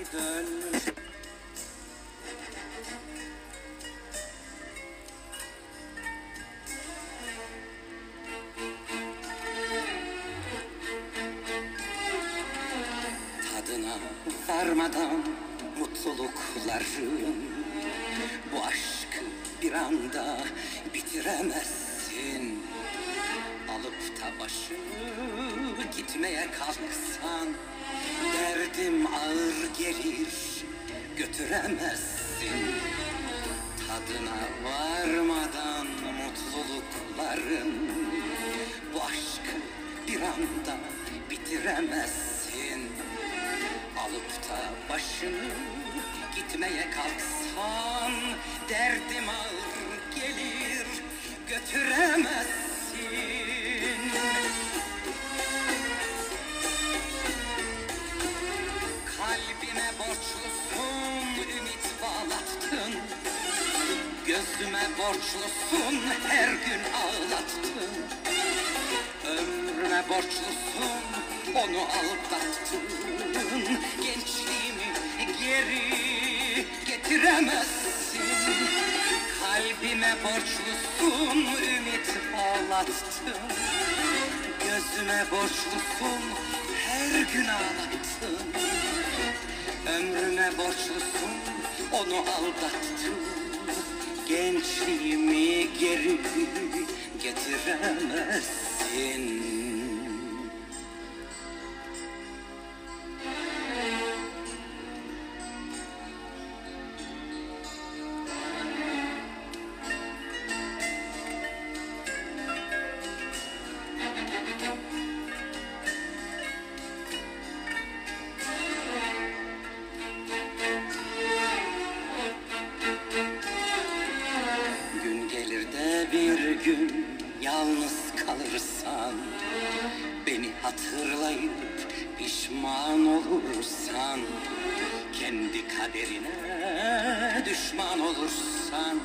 geri dön Tadına varmadan mutlulukların Bu aşkı bir anda bitiremezsin. Alıp da başını gitmeye kalksan Derdim ağır gelir götüremezsin. Tadına varmadan mutlulukların Bu aşkı bir anda bitiremezsin. Alıp da başını gitmeye kalksan Derdim ağır gelir götüremezsin Gözüme borçlusun her gün ağlattın. Ömrüme borçlusun onu aldattın. Gençliğimi geri getiremezsin. Kalbime borçlusun ümit bağlattın Gözüme borçlusun her gün ağlattın. Ömrüme borçlusun onu aldattın Gençliğimi geri getiremezsin hatırlayıp pişman olursan Kendi kaderine düşman olursan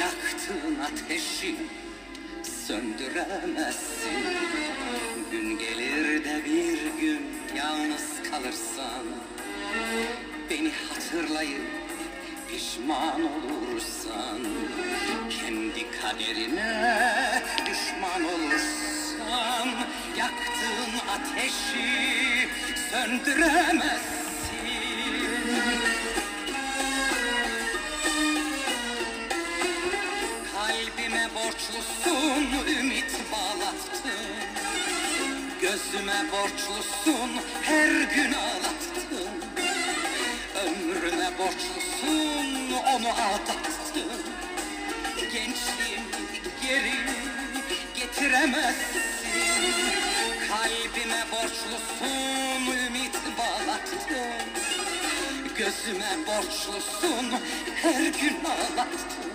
Yaktığın ateşi söndüremezsin. Gün gelir de bir gün yalnız kalırsan Beni hatırlayıp pişman olursan Kendi kaderine düşman olursan ateşi söndüremezsin. Kalbime borçlusun ümit bağlattın. Gözüme borçlusun her gün ağlattın. Ömrüme borçlusun onu aldattın. Gençliğimi geri getiremezsin Kalbime borçlusun ümit bağlattın Gözüme borçlusun her gün ağlattın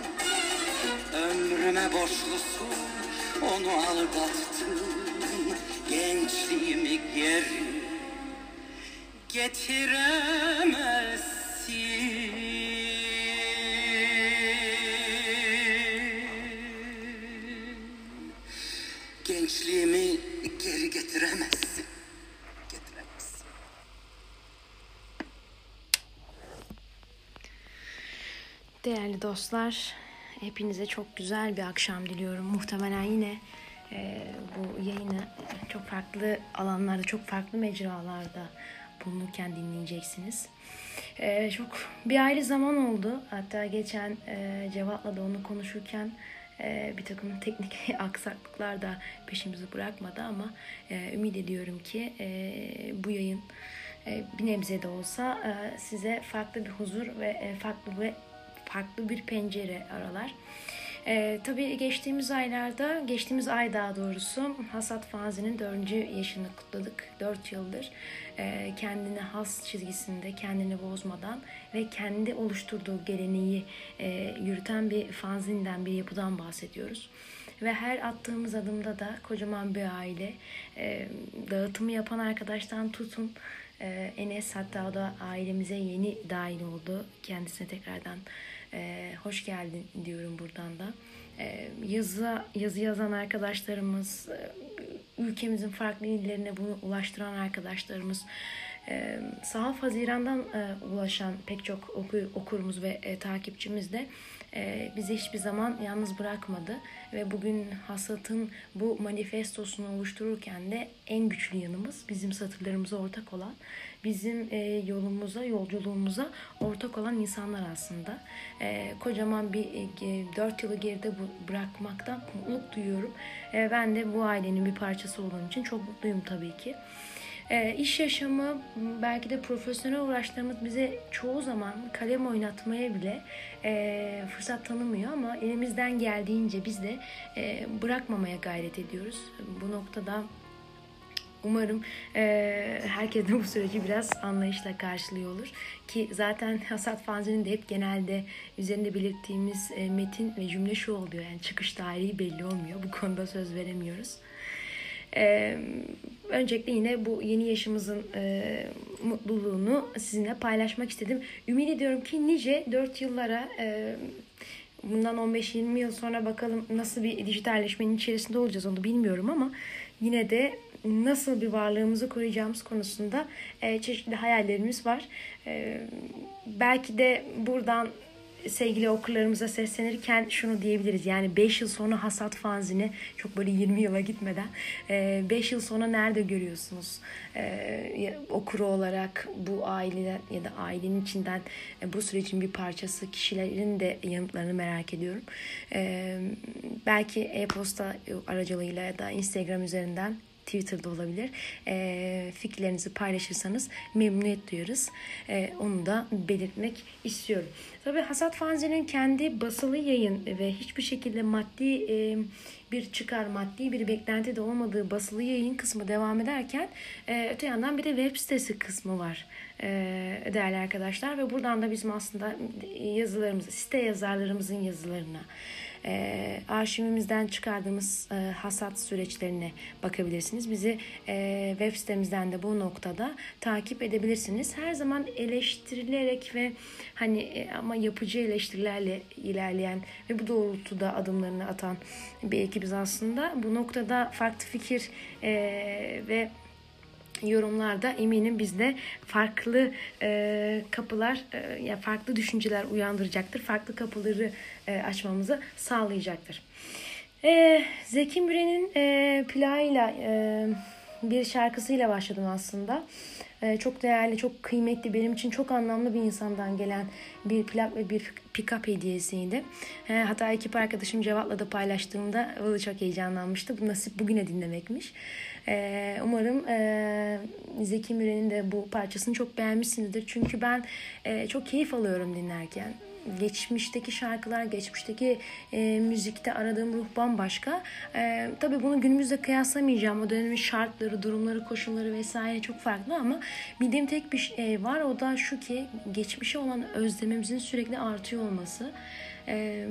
Ömrüme borçlusun onu aldattın. Gençliğimi geri getiremezsin Değerli dostlar, hepinize çok güzel bir akşam diliyorum. Muhtemelen yine e, bu yayını çok farklı alanlarda, çok farklı mecralarda bulunurken dinleyeceksiniz. E, çok bir ayrı zaman oldu. Hatta geçen e, Cevat'la da onu konuşurken e, bir takım teknik aksaklıklar da peşimizi bırakmadı ama e, ümit ediyorum ki e, bu yayın e, bir nebze de olsa e, size farklı bir huzur ve e, farklı ve farklı bir pencere aralar. Ee, tabii geçtiğimiz aylarda, geçtiğimiz ay daha doğrusu Hasat Fazi'nin dördüncü yaşını kutladık. Dört yıldır e, kendine has çizgisinde, kendini bozmadan ve kendi oluşturduğu geleneği e, yürüten bir fanzinden, bir yapıdan bahsediyoruz. Ve her attığımız adımda da kocaman bir aile, e, dağıtımı yapan arkadaştan tutun, e, Enes hatta o da ailemize yeni dahil oldu. Kendisine tekrardan e, hoş geldin diyorum buradan da. E, yazı, yazı yazan arkadaşlarımız, e, ülkemizin farklı illerine bunu ulaştıran arkadaşlarımız, E, Sahaf Haziran'dan e, ulaşan pek çok oku, okurumuz ve e, takipçimiz de e, bizi hiçbir zaman yalnız bırakmadı. Ve bugün Hasat'ın bu manifestosunu oluştururken de en güçlü yanımız bizim satırlarımıza ortak olan, bizim e, yolumuza, yolculuğumuza ortak olan insanlar aslında. E, kocaman bir e, 4 yılı geride bırakmaktan mutluluk duyuyorum. E, ben de bu ailenin bir parçası olduğum için çok mutluyum tabii ki. E, iş yaşamı belki de profesyonel uğraşlarımız bize çoğu zaman kalem oynatmaya bile e, fırsat tanımıyor ama elimizden geldiğince biz de e, bırakmamaya gayret ediyoruz. Bu noktada Umarım e, herkes de bu süreci biraz anlayışla karşılıyor olur. Ki zaten Hasat Fanzi'nin de hep genelde üzerinde belirttiğimiz e, metin ve cümle şu oluyor. Yani çıkış tarihi belli olmuyor. Bu konuda söz veremiyoruz. Ee, öncelikle yine bu yeni yaşımızın e, mutluluğunu sizinle paylaşmak istedim. Ümit ediyorum ki nice 4 yıllara e, bundan 15-20 yıl sonra bakalım nasıl bir dijitalleşmenin içerisinde olacağız onu bilmiyorum ama yine de nasıl bir varlığımızı koruyacağımız konusunda e, çeşitli hayallerimiz var. E, belki de buradan sevgili okurlarımıza seslenirken şunu diyebiliriz. Yani 5 yıl sonra hasat fanzini çok böyle 20 yıla gitmeden 5 yıl sonra nerede görüyorsunuz? Okuru olarak bu aileden ya da ailenin içinden bu sürecin bir parçası kişilerin de yanıtlarını merak ediyorum. Belki e-posta aracılığıyla ya da Instagram üzerinden Twitter'da olabilir. E, fikirlerinizi paylaşırsanız memnuniyet duyarız. E, onu da belirtmek istiyorum. Tabii Hasat Fanzi'nin kendi basılı yayın ve hiçbir şekilde maddi e, bir çıkar, maddi bir beklenti de olmadığı basılı yayın kısmı devam ederken e, öte yandan bir de web sitesi kısmı var e, değerli arkadaşlar ve buradan da bizim aslında yazılarımızı, site yazarlarımızın yazılarına e, arşivimizden çıkardığımız e, hasat süreçlerine bakabilirsiniz. Bizi e, web sitemizden de bu noktada takip edebilirsiniz. Her zaman eleştirilerek ve hani e, ama yapıcı eleştirilerle ilerleyen ve bu doğrultuda adımlarını atan bir ekibiz aslında. Bu noktada farklı fikir e, ve yorumlarda eminim bizde farklı e, kapılar e, ya farklı düşünceler uyandıracaktır. Farklı kapıları e, açmamızı sağlayacaktır. E, Zeki Müren'in e, plağıyla e, bir şarkısıyla başladım aslında. E, çok değerli, çok kıymetli, benim için çok anlamlı bir insandan gelen bir plak ve bir pick-up hediyesiydi. E, hatta ekip arkadaşım Cevat'la da paylaştığımda o da çok heyecanlanmıştı. Bu nasip bugüne dinlemekmiş. E, umarım e, Zeki Müren'in de bu parçasını çok beğenmişsinizdir. Çünkü ben e, çok keyif alıyorum dinlerken geçmişteki şarkılar, geçmişteki e, müzikte aradığım ruh bambaşka. E, tabii bunu günümüzde kıyaslamayacağım. O dönemin şartları, durumları, koşulları vesaire çok farklı ama bildiğim tek bir şey var. O da şu ki geçmişe olan özlemimizin sürekli artıyor olması. E,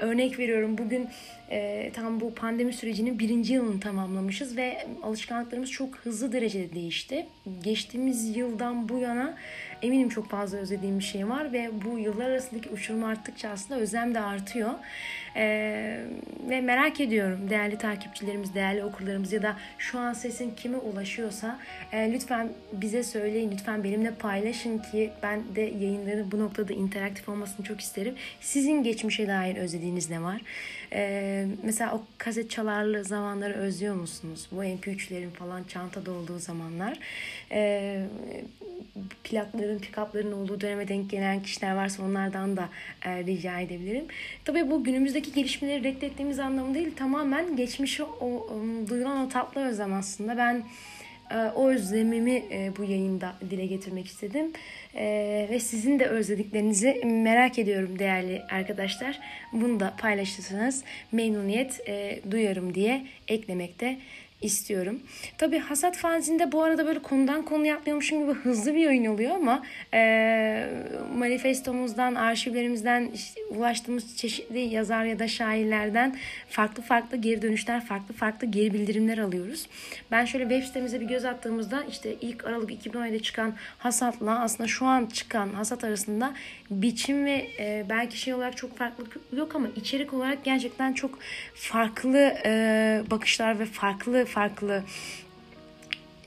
örnek veriyorum bugün e, tam bu pandemi sürecinin birinci yılını tamamlamışız ve alışkanlıklarımız çok hızlı derecede değişti. Geçtiğimiz yıldan bu yana eminim çok fazla özlediğim bir şey var ve bu yıllar arasındaki uçurum arttıkça aslında özlem de artıyor. Ee, ve merak ediyorum değerli takipçilerimiz, değerli okurlarımız ya da şu an sesin kime ulaşıyorsa e, lütfen bize söyleyin, lütfen benimle paylaşın ki ben de yayınların bu noktada interaktif olmasını çok isterim. Sizin geçmişe dair özlediğiniz ne var? Ee, mesela o kaset çalarlı zamanları özlüyor musunuz? Bu MP3'lerin falan çantada olduğu zamanlar. Ee, plakların, pick-up'ların olduğu döneme denk gelen kişiler varsa onlardan da e, rica edebilirim. Tabii bu günümüzdeki gelişmeleri reddettiğimiz anlamı değil. Tamamen geçmişe o, um, duyulan o tatlı özlem aslında. Ben o özlemimi e, bu yayında dile getirmek istedim. E, ve sizin de özlediklerinizi merak ediyorum değerli arkadaşlar. Bunu da paylaşırsanız memnuniyet duyarım diye eklemekte istiyorum. Tabi Hasat Fanzi'nde bu arada böyle konudan konuya atlıyormuşum gibi hızlı bir oyun oluyor ama e, manifestomuzdan, arşivlerimizden işte, ulaştığımız çeşitli yazar ya da şairlerden farklı farklı geri dönüşler, farklı farklı geri bildirimler alıyoruz. Ben şöyle web sitemize bir göz attığımızda işte ilk Aralık 2017'de çıkan Hasat'la aslında şu an çıkan Hasat arasında biçim ve e, belki şey olarak çok farklı yok ama içerik olarak gerçekten çok farklı e, bakışlar ve farklı farklı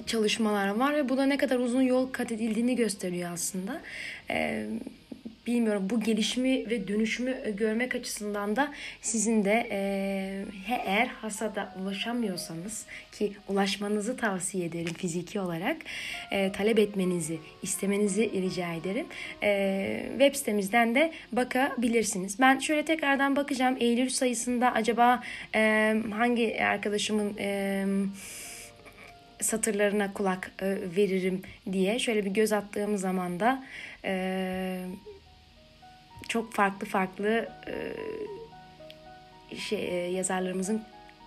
çalışmalar var ve bu da ne kadar uzun yol kat edildiğini gösteriyor aslında. Ee, bilmiyorum bu gelişimi ve dönüşümü görmek açısından da sizin de e, eğer hasada ulaşamıyorsanız ki ulaşmanızı tavsiye ederim fiziki olarak e, talep etmenizi istemenizi rica ederim. E, web sitemizden de bakabilirsiniz. Ben şöyle tekrardan bakacağım. Eylül sayısında acaba e, hangi arkadaşımın e, satırlarına kulak e, veririm diye şöyle bir göz attığım zaman da e, çok farklı farklı e, şey yazarlarımızın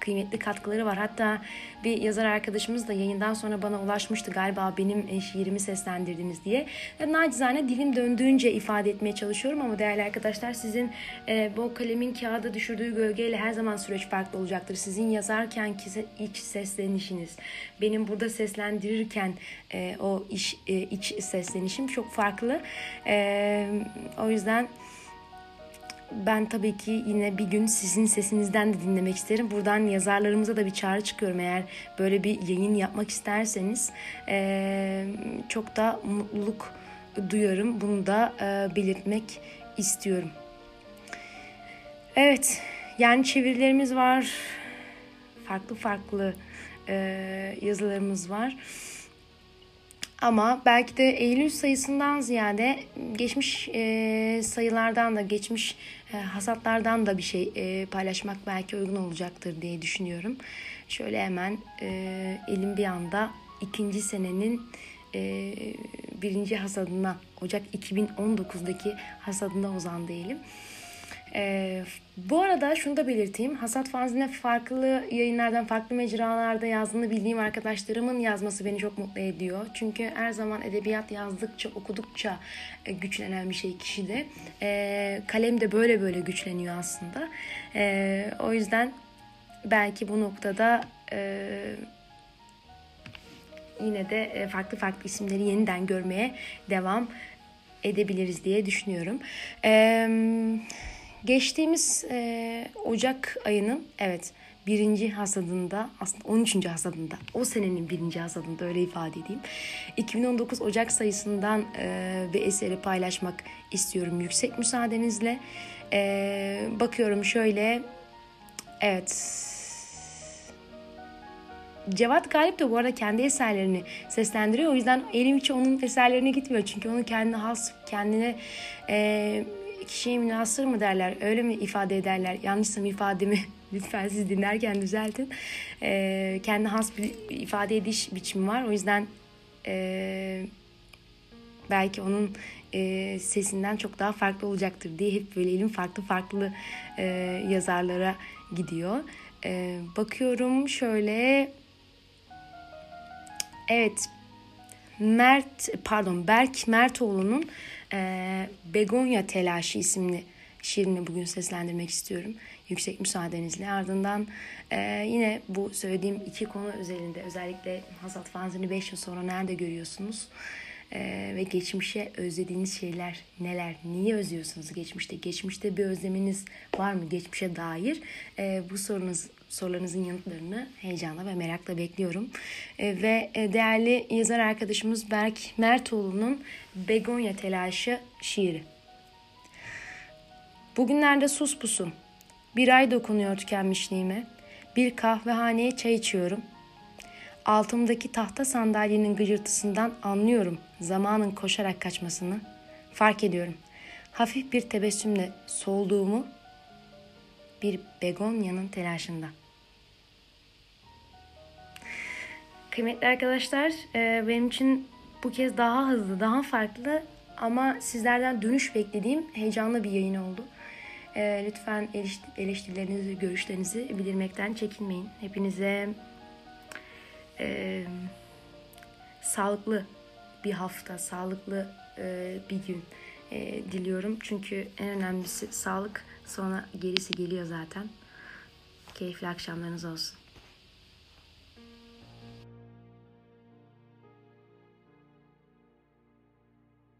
kıymetli katkıları var. Hatta bir yazar arkadaşımız da yayından sonra bana ulaşmıştı galiba benim e, şiirimi seslendirdiniz diye. Nacizane dilim döndüğünce ifade etmeye çalışıyorum ama değerli arkadaşlar sizin e, bu kalemin kağıda düşürdüğü gölgeyle her zaman süreç farklı olacaktır. Sizin yazarken ki iç seslenişiniz, benim burada seslendirirken e, o iş e, iç seslenişim çok farklı. E, o yüzden ben tabii ki yine bir gün sizin sesinizden de dinlemek isterim. Buradan yazarlarımıza da bir çağrı çıkıyorum. Eğer böyle bir yayın yapmak isterseniz çok da mutluluk duyarım. Bunu da belirtmek istiyorum. Evet, yani çevirilerimiz var. Farklı farklı yazılarımız var. Ama belki de Eylül sayısından ziyade geçmiş e, sayılardan da geçmiş e, hasatlardan da bir şey e, paylaşmak belki uygun olacaktır diye düşünüyorum. Şöyle hemen e, elim bir anda ikinci senenin e, birinci hasadına Ocak 2019'daki hasadına uzandı elim. Ee, bu arada şunu da belirteyim. Hasat fanzine farklı yayınlardan, farklı mecralarda yazdığını bildiğim arkadaşlarımın yazması beni çok mutlu ediyor. Çünkü her zaman edebiyat yazdıkça, okudukça e, güçlenen bir şey kişide. E, kalem de böyle böyle güçleniyor aslında. E, o yüzden belki bu noktada e, yine de e, farklı farklı isimleri yeniden görmeye devam edebiliriz diye düşünüyorum. Eee Geçtiğimiz e, Ocak ayının evet birinci hasadında aslında 13. hasadında o senenin birinci hasadında öyle ifade edeyim. 2019 Ocak sayısından e, bir eseri paylaşmak istiyorum yüksek müsaadenizle. E, bakıyorum şöyle evet Cevat Galip de bu arada kendi eserlerini seslendiriyor. O yüzden elim hiç onun eserlerine gitmiyor. Çünkü onun kendine has, kendine e, kişiye münasır mı derler öyle mi ifade ederler? Yanlışsam ifademi lütfen siz dinlerken düzeltin. E, kendi has bir ifade ediş biçimi var. O yüzden e, belki onun e, sesinden çok daha farklı olacaktır diye hep böyle elim farklı farklı e, yazarlara gidiyor. E, bakıyorum şöyle. Evet Mert pardon Berk Mertoğlu'nun e, Begonya Telaşı isimli şiirini bugün seslendirmek istiyorum. Yüksek müsaadenizle. Ardından e, yine bu söylediğim iki konu özelinde özellikle Hasat Fanzini 5 yıl sonra nerede görüyorsunuz? Ee, ve geçmişe özlediğiniz şeyler neler? Niye özlüyorsunuz geçmişte? Geçmişte bir özleminiz var mı geçmişe dair? Ee, bu sorunuz sorularınızın yanıtlarını heyecanla ve merakla bekliyorum. Ee, ve e, değerli yazar arkadaşımız Berk Mertoğlu'nun Begonya Telaşı şiiri. Bugünlerde sus pusum. Bir ay dokunuyor tükenmişliğime. Bir kahvehaneye çay içiyorum. Altımdaki tahta sandalyenin gıcırtısından anlıyorum zamanın koşarak kaçmasını. Fark ediyorum. Hafif bir tebessümle solduğumu bir begonyanın telaşında. Kıymetli arkadaşlar, e, benim için bu kez daha hızlı, daha farklı ama sizlerden dönüş beklediğim heyecanlı bir yayın oldu. E, lütfen eleştirilerinizi, görüşlerinizi bildirmekten çekinmeyin. Hepinize e, sağlıklı bir hafta, sağlıklı e, bir gün e, diliyorum. Çünkü en önemlisi sağlık, sonra gerisi geliyor zaten. Keyifli akşamlarınız olsun.